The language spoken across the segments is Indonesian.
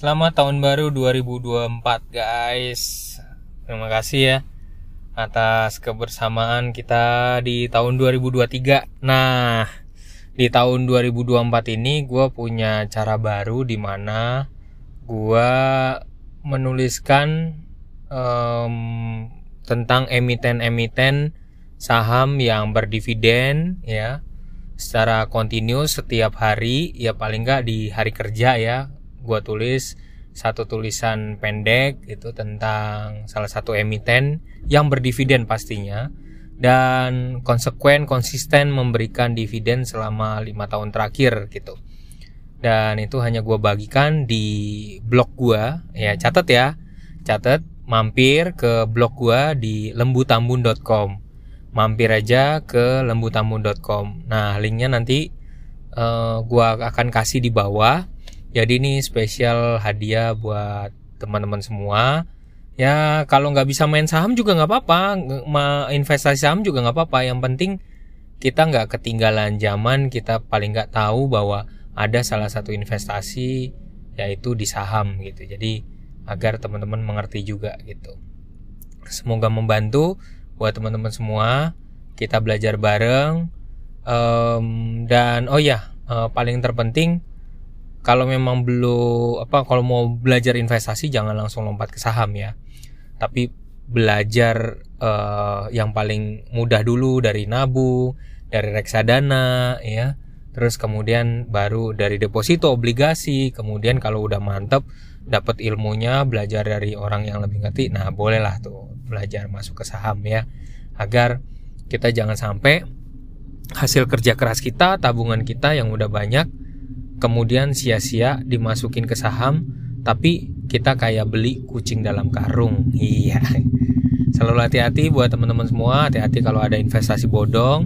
Selamat tahun baru 2024 guys. Terima kasih ya Atas kebersamaan kita di tahun 2023 Nah di tahun 2024 ini gue punya cara baru di mana gue menuliskan um, tentang emiten-emiten saham yang berdividen ya. Secara kontinu setiap hari ya paling nggak di hari kerja ya gue tulis satu tulisan pendek itu tentang salah satu emiten yang berdividen pastinya dan konsekuen konsisten memberikan dividen selama lima tahun terakhir gitu. Dan itu hanya gue bagikan di blog gue ya catat ya. Catat mampir ke blog gue di lembutambun.com mampir aja ke lembutambun.com nah linknya nanti uh, eh, gue akan kasih di bawah jadi ini spesial hadiah buat teman-teman semua. Ya kalau nggak bisa main saham juga nggak apa-apa. Investasi saham juga nggak apa-apa. Yang penting kita nggak ketinggalan zaman. Kita paling nggak tahu bahwa ada salah satu investasi yaitu di saham gitu. Jadi agar teman-teman mengerti juga gitu. Semoga membantu buat teman-teman semua. Kita belajar bareng. Um, dan oh ya uh, paling terpenting kalau memang belum apa kalau mau belajar investasi jangan langsung lompat ke saham ya. Tapi belajar uh, yang paling mudah dulu dari nabung dari reksadana ya. Terus kemudian baru dari deposito obligasi. Kemudian kalau udah mantep dapat ilmunya belajar dari orang yang lebih ngerti nah bolehlah tuh belajar masuk ke saham ya. Agar kita jangan sampai hasil kerja keras kita, tabungan kita yang udah banyak kemudian sia-sia dimasukin ke saham tapi kita kayak beli kucing dalam karung. Iya. Selalu hati-hati buat teman-teman semua, hati-hati kalau ada investasi bodong.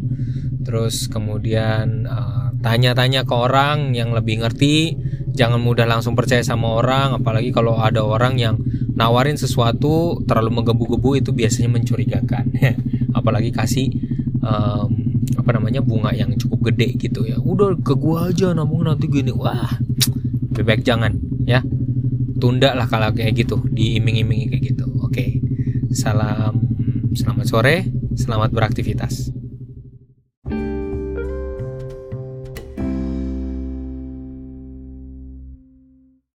Terus kemudian uh, tanya-tanya ke orang yang lebih ngerti, jangan mudah langsung percaya sama orang, apalagi kalau ada orang yang nawarin sesuatu terlalu menggebu-gebu itu biasanya mencurigakan. apalagi kasih um, apa namanya bunga yang cukup gede gitu ya. Udah ke gua aja nabung nanti gini. Wah lebih baik jangan ya. Tunda lah kalau kayak gitu diiming-imingi kayak gitu. Oke salam selamat sore selamat beraktivitas